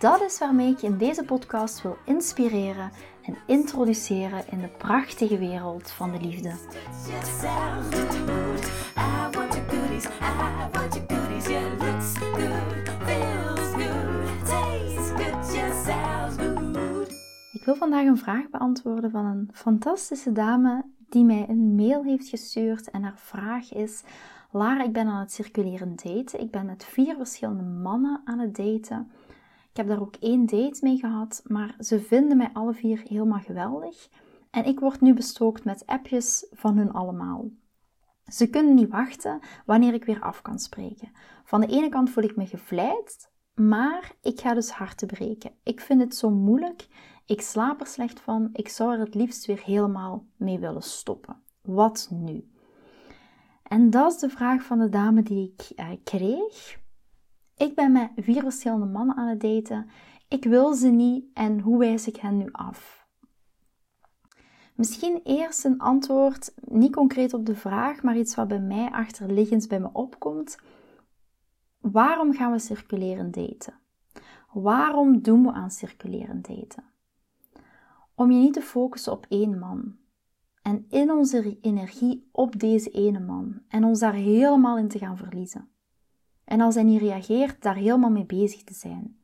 Dat is waarmee ik je in deze podcast wil inspireren en introduceren in de prachtige wereld van de liefde. Ik wil vandaag een vraag beantwoorden van een fantastische dame die mij een mail heeft gestuurd en haar vraag is: Lara, ik ben aan het circuleren daten. Ik ben met vier verschillende mannen aan het daten. Ik heb daar ook één date mee gehad, maar ze vinden mij alle vier helemaal geweldig. En ik word nu bestookt met appjes van hun allemaal. Ze kunnen niet wachten wanneer ik weer af kan spreken. Van de ene kant voel ik me gevleid, maar ik ga dus harten breken. Ik vind het zo moeilijk. Ik slaap er slecht van. Ik zou er het liefst weer helemaal mee willen stoppen. Wat nu? En dat is de vraag van de dame die ik eh, kreeg. Ik ben met vier verschillende mannen aan het daten. Ik wil ze niet en hoe wijs ik hen nu af? Misschien eerst een antwoord, niet concreet op de vraag, maar iets wat bij mij achterliggend bij me opkomt. Waarom gaan we circuleren daten? Waarom doen we aan circuleren daten? Om je niet te focussen op één man. En in onze energie op deze ene man. En ons daar helemaal in te gaan verliezen. En als hij niet reageert, daar helemaal mee bezig te zijn.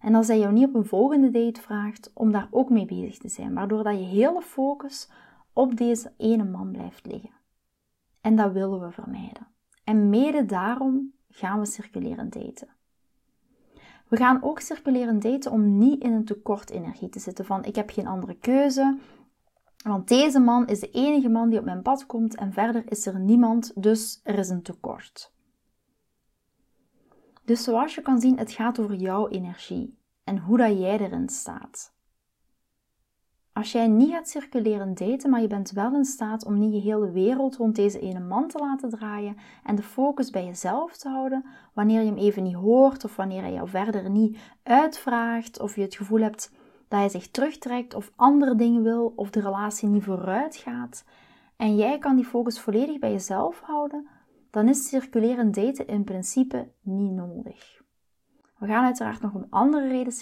En als hij jou niet op een volgende date vraagt, om daar ook mee bezig te zijn, waardoor dat je hele focus op deze ene man blijft liggen. En dat willen we vermijden. En mede daarom gaan we circuleren daten. We gaan ook circuleren daten om niet in een tekort energie te zitten van ik heb geen andere keuze, want deze man is de enige man die op mijn pad komt en verder is er niemand, dus er is een tekort. Dus zoals je kan zien, het gaat over jouw energie en hoe dat jij erin staat. Als jij niet gaat circuleren daten, maar je bent wel in staat om niet je hele wereld rond deze ene man te laten draaien en de focus bij jezelf te houden, wanneer je hem even niet hoort of wanneer hij jou verder niet uitvraagt of je het gevoel hebt dat hij zich terugtrekt of andere dingen wil of de relatie niet vooruit gaat en jij kan die focus volledig bij jezelf houden, dan is circuleren daten in principe niet nodig. We gaan uiteraard nog om andere reden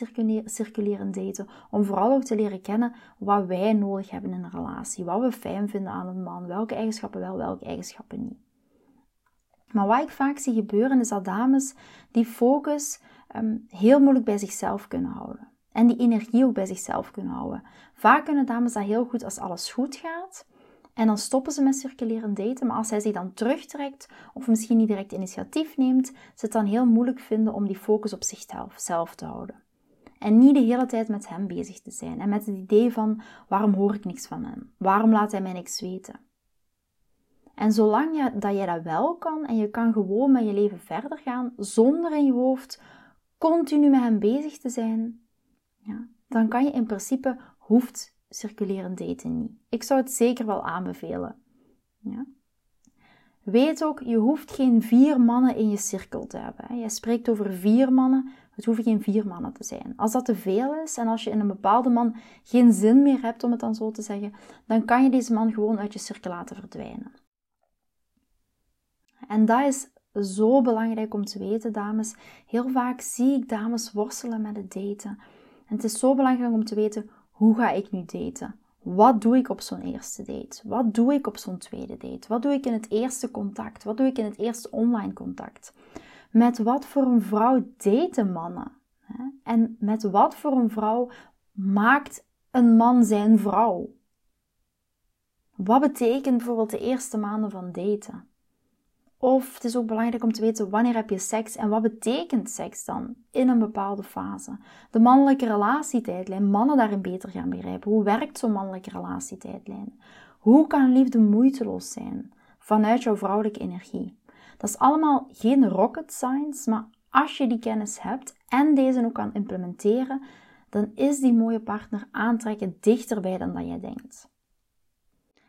circuleren daten, om vooral ook te leren kennen wat wij nodig hebben in een relatie, wat we fijn vinden aan een man, welke eigenschappen wel, welke eigenschappen niet. Maar wat ik vaak zie gebeuren is dat dames die focus um, heel moeilijk bij zichzelf kunnen houden. En die energie ook bij zichzelf kunnen houden. Vaak kunnen dames dat heel goed als alles goed gaat. En dan stoppen ze met circuleren daten. Maar als hij zich dan terugtrekt of misschien niet direct initiatief neemt, ze het dan heel moeilijk vinden om die focus op zichzelf te houden. En niet de hele tijd met hem bezig te zijn. En met het idee van waarom hoor ik niks van hem? Waarom laat hij mij niks weten? En zolang je, dat jij dat wel kan en je kan gewoon met je leven verder gaan zonder in je hoofd continu met hem bezig te zijn, ja, dan kan je in principe, hoeft circuleren daten niet. Ik zou het zeker wel aanbevelen. Ja? Weet ook, je hoeft geen vier mannen in je cirkel te hebben. Jij spreekt over vier mannen, het hoeven geen vier mannen te zijn. Als dat te veel is en als je in een bepaalde man geen zin meer hebt, om het dan zo te zeggen, dan kan je deze man gewoon uit je cirkel laten verdwijnen. En dat is zo belangrijk om te weten, dames. Heel vaak zie ik dames worstelen met het daten. En het is zo belangrijk om te weten hoe ga ik nu daten? Wat doe ik op zo'n eerste date? Wat doe ik op zo'n tweede date? Wat doe ik in het eerste contact? Wat doe ik in het eerste online contact? Met wat voor een vrouw daten mannen? En met wat voor een vrouw maakt een man zijn vrouw? Wat betekent bijvoorbeeld de eerste maanden van daten? Of het is ook belangrijk om te weten wanneer heb je seks en wat betekent seks dan in een bepaalde fase. De mannelijke relatietijdlijn, mannen daarin beter gaan begrijpen. Hoe werkt zo'n mannelijke relatietijdlijn? Hoe kan liefde moeiteloos zijn vanuit jouw vrouwelijke energie? Dat is allemaal geen rocket science, maar als je die kennis hebt en deze ook kan implementeren, dan is die mooie partner aantrekken dichterbij dan dat jij denkt.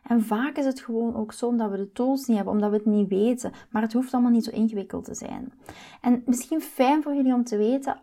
En vaak is het gewoon ook zo omdat we de tools niet hebben, omdat we het niet weten. Maar het hoeft allemaal niet zo ingewikkeld te zijn. En misschien fijn voor jullie om te weten,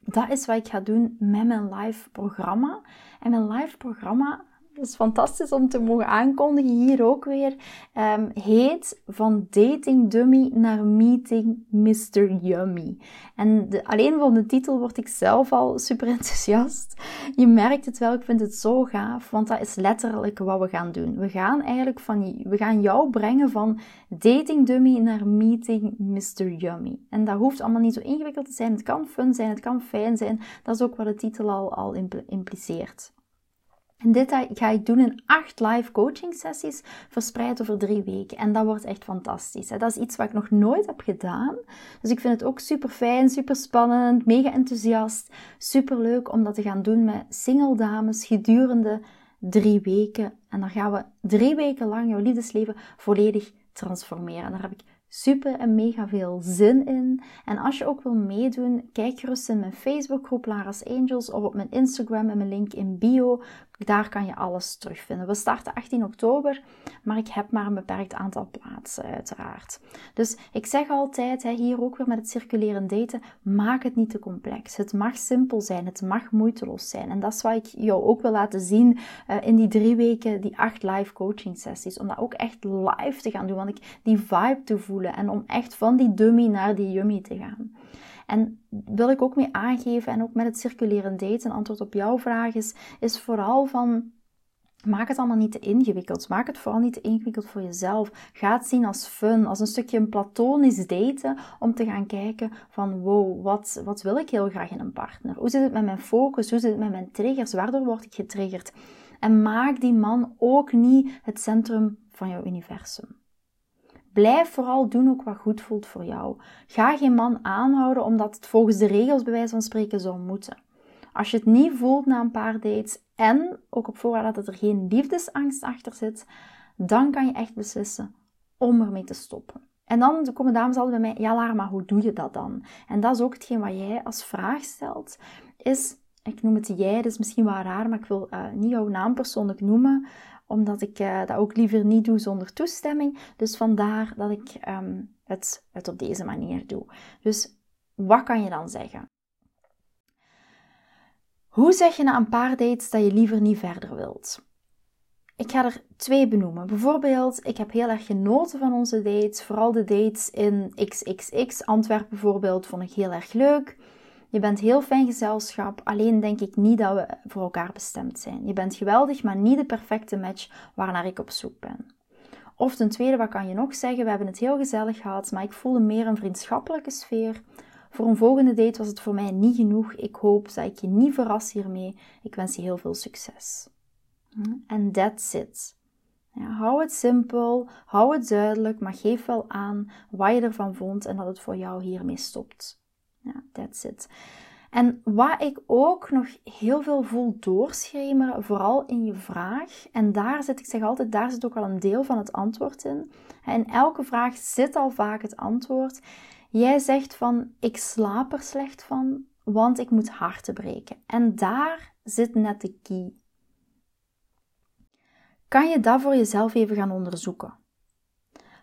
dat is wat ik ga doen met mijn live programma. En mijn live programma dat is fantastisch om te mogen aankondigen hier ook weer. Um, heet van dating dummy naar meeting Mr. Yummy. En alleen van de titel word ik zelf al super enthousiast. Je merkt het wel, ik vind het zo gaaf, want dat is letterlijk wat we gaan doen. We gaan eigenlijk van, we gaan jou brengen van dating dummy naar meeting Mr. Yummy. En dat hoeft allemaal niet zo ingewikkeld te zijn. Het kan fun zijn, het kan fijn zijn. Dat is ook wat de titel al, al impliceert. En dit ga ik doen in acht live coaching sessies, verspreid over drie weken. En dat wordt echt fantastisch. Dat is iets wat ik nog nooit heb gedaan. Dus ik vind het ook super fijn, super spannend, mega enthousiast. Super leuk om dat te gaan doen met single dames gedurende drie weken. En dan gaan we drie weken lang jouw liefdesleven volledig transformeren. En daar heb ik super en mega veel zin in. En als je ook wil meedoen, kijk gerust in mijn Facebookgroep Lara's Angels of op mijn Instagram en mijn link in bio. Daar kan je alles terugvinden. We starten 18 oktober, maar ik heb maar een beperkt aantal plaatsen, uiteraard. Dus ik zeg altijd, hier ook weer met het circuleren daten, maak het niet te complex. Het mag simpel zijn, het mag moeiteloos zijn. En dat is wat ik jou ook wil laten zien uh, in die drie weken, die acht live coaching sessies. Om dat ook echt live te gaan doen, want ik die vibe te voelen en om echt van die dummy naar die yummy te gaan. En wil ik ook mee aangeven, en ook met het circuleren daten, antwoord op jouw vraag is, is vooral van Maak het allemaal niet te ingewikkeld. Maak het vooral niet te ingewikkeld voor jezelf. Ga het zien als fun, als een stukje een platonisch daten. Om te gaan kijken van wow, wat, wat wil ik heel graag in een partner? Hoe zit het met mijn focus? Hoe zit het met mijn triggers? Waardoor word ik getriggerd? En maak die man ook niet het centrum van jouw universum. Blijf vooral doen ook wat goed voelt voor jou. Ga geen man aanhouden omdat het volgens de regels bij wijze van spreken zou moeten. Als je het niet voelt na een paar dates en ook op voorwaarde dat er geen liefdesangst achter zit, dan kan je echt beslissen om ermee te stoppen. En dan komen dames altijd bij mij, ja Lara, maar hoe doe je dat dan? En dat is ook hetgeen wat jij als vraag stelt, is, ik noem het jij, dat is misschien wel raar, maar ik wil uh, niet jouw naam persoonlijk noemen, omdat ik uh, dat ook liever niet doe zonder toestemming. Dus vandaar dat ik um, het, het op deze manier doe. Dus wat kan je dan zeggen? Hoe zeg je na een paar dates dat je liever niet verder wilt? Ik ga er twee benoemen. Bijvoorbeeld, ik heb heel erg genoten van onze dates. Vooral de dates in XXX. Antwerpen bijvoorbeeld vond ik heel erg leuk. Je bent heel fijn gezelschap, alleen denk ik niet dat we voor elkaar bestemd zijn. Je bent geweldig, maar niet de perfecte match waarnaar ik op zoek ben. Of ten tweede, wat kan je nog zeggen? We hebben het heel gezellig gehad, maar ik voelde meer een vriendschappelijke sfeer. Voor een volgende date was het voor mij niet genoeg. Ik hoop dat ik je niet verras hiermee. Ik wens je heel veel succes. Hm? En that's it. Ja, hou het simpel, hou het duidelijk, maar geef wel aan wat je ervan vond en dat het voor jou hiermee stopt. Ja, that's it. En wat ik ook nog heel veel voel doorschemeren, vooral in je vraag, en daar zit, ik zeg altijd, daar zit ook al een deel van het antwoord in. In elke vraag zit al vaak het antwoord. Jij zegt van, ik slaap er slecht van, want ik moet harten breken. En daar zit net de key. Kan je dat voor jezelf even gaan onderzoeken?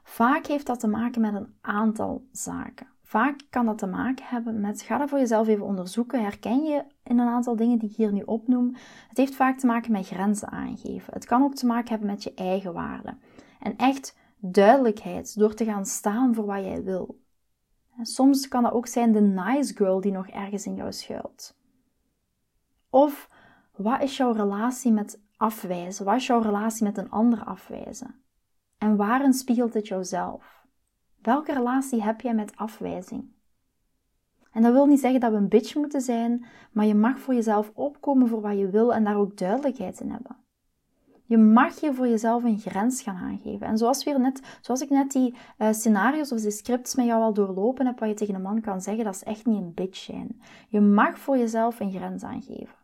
Vaak heeft dat te maken met een aantal zaken. Vaak kan dat te maken hebben met, ga dat voor jezelf even onderzoeken. Herken je in een aantal dingen die ik hier nu opnoem? Het heeft vaak te maken met grenzen aangeven. Het kan ook te maken hebben met je eigen waarde. En echt duidelijkheid door te gaan staan voor wat jij wil. Soms kan dat ook zijn de nice girl die nog ergens in jou schuilt. Of wat is jouw relatie met afwijzen? Wat is jouw relatie met een ander afwijzen? En waarin spiegelt het jouzelf? Welke relatie heb jij met afwijzing? En dat wil niet zeggen dat we een bitch moeten zijn, maar je mag voor jezelf opkomen voor wat je wil en daar ook duidelijkheid in hebben. Je mag je voor jezelf een grens gaan aangeven. En zoals, weer net, zoals ik net die uh, scenario's of die scripts met jou al doorlopen heb, wat je tegen een man kan zeggen, dat is echt niet een bitch zijn. Je mag voor jezelf een grens aangeven.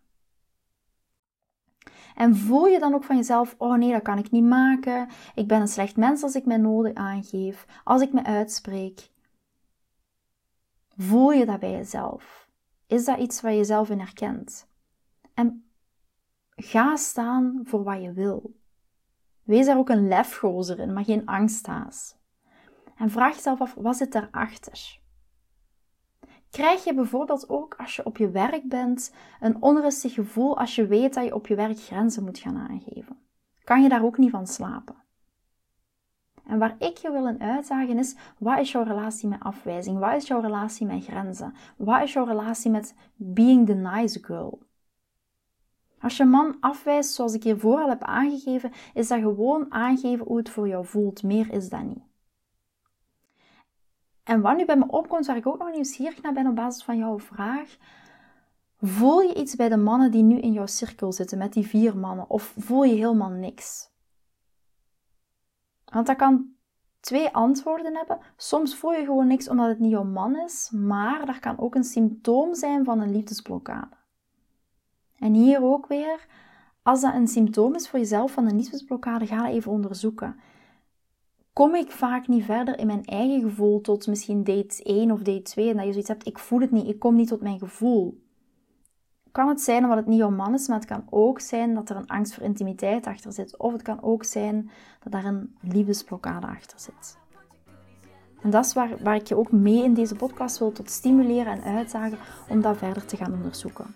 En voel je dan ook van jezelf, oh nee, dat kan ik niet maken. Ik ben een slecht mens als ik mijn noden aangeef, als ik me uitspreek. Voel je dat bij jezelf? Is dat iets waar je zelf in herkent? En ga staan voor wat je wil. Wees daar ook een lefgozer in, maar geen angsthaas. En vraag jezelf af, wat zit daarachter? Krijg je bijvoorbeeld ook als je op je werk bent een onrustig gevoel als je weet dat je op je werk grenzen moet gaan aangeven? Kan je daar ook niet van slapen? En waar ik je wil in uitdagen is, wat is jouw relatie met afwijzing? Wat is jouw relatie met grenzen? Wat is jouw relatie met being the nice girl? Als je man afwijst, zoals ik hiervoor al heb aangegeven, is dat gewoon aangeven hoe het voor jou voelt. Meer is dat niet. En wat nu bij me opkomt, waar ik ook nog nieuwsgierig naar ben op basis van jouw vraag. Voel je iets bij de mannen die nu in jouw cirkel zitten, met die vier mannen? Of voel je helemaal niks? Want dat kan twee antwoorden hebben. Soms voel je gewoon niks omdat het niet jouw man is, maar dat kan ook een symptoom zijn van een liefdesblokkade. En hier ook weer, als dat een symptoom is voor jezelf van een liefdesblokkade, ga dat even onderzoeken. Kom ik vaak niet verder in mijn eigen gevoel tot misschien date 1 of date 2 en dat je zoiets hebt, ik voel het niet, ik kom niet tot mijn gevoel. Kan het zijn omdat het niet jouw man is, maar het kan ook zijn dat er een angst voor intimiteit achter zit. Of het kan ook zijn dat daar een liefdesblokkade achter zit. En dat is waar, waar ik je ook mee in deze podcast wil tot stimuleren en uitdagen om dat verder te gaan onderzoeken.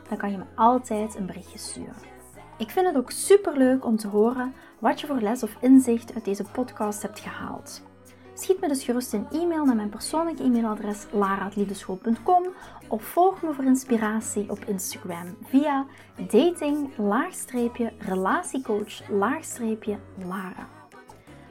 dan kan je me altijd een berichtje sturen. Ik vind het ook super leuk om te horen wat je voor les of inzicht uit deze podcast hebt gehaald. Schiet me dus gerust een e-mail naar mijn persoonlijke e-mailadres lara.liefdeschool.com of volg me voor inspiratie op Instagram via dating-relatiecoach-lara.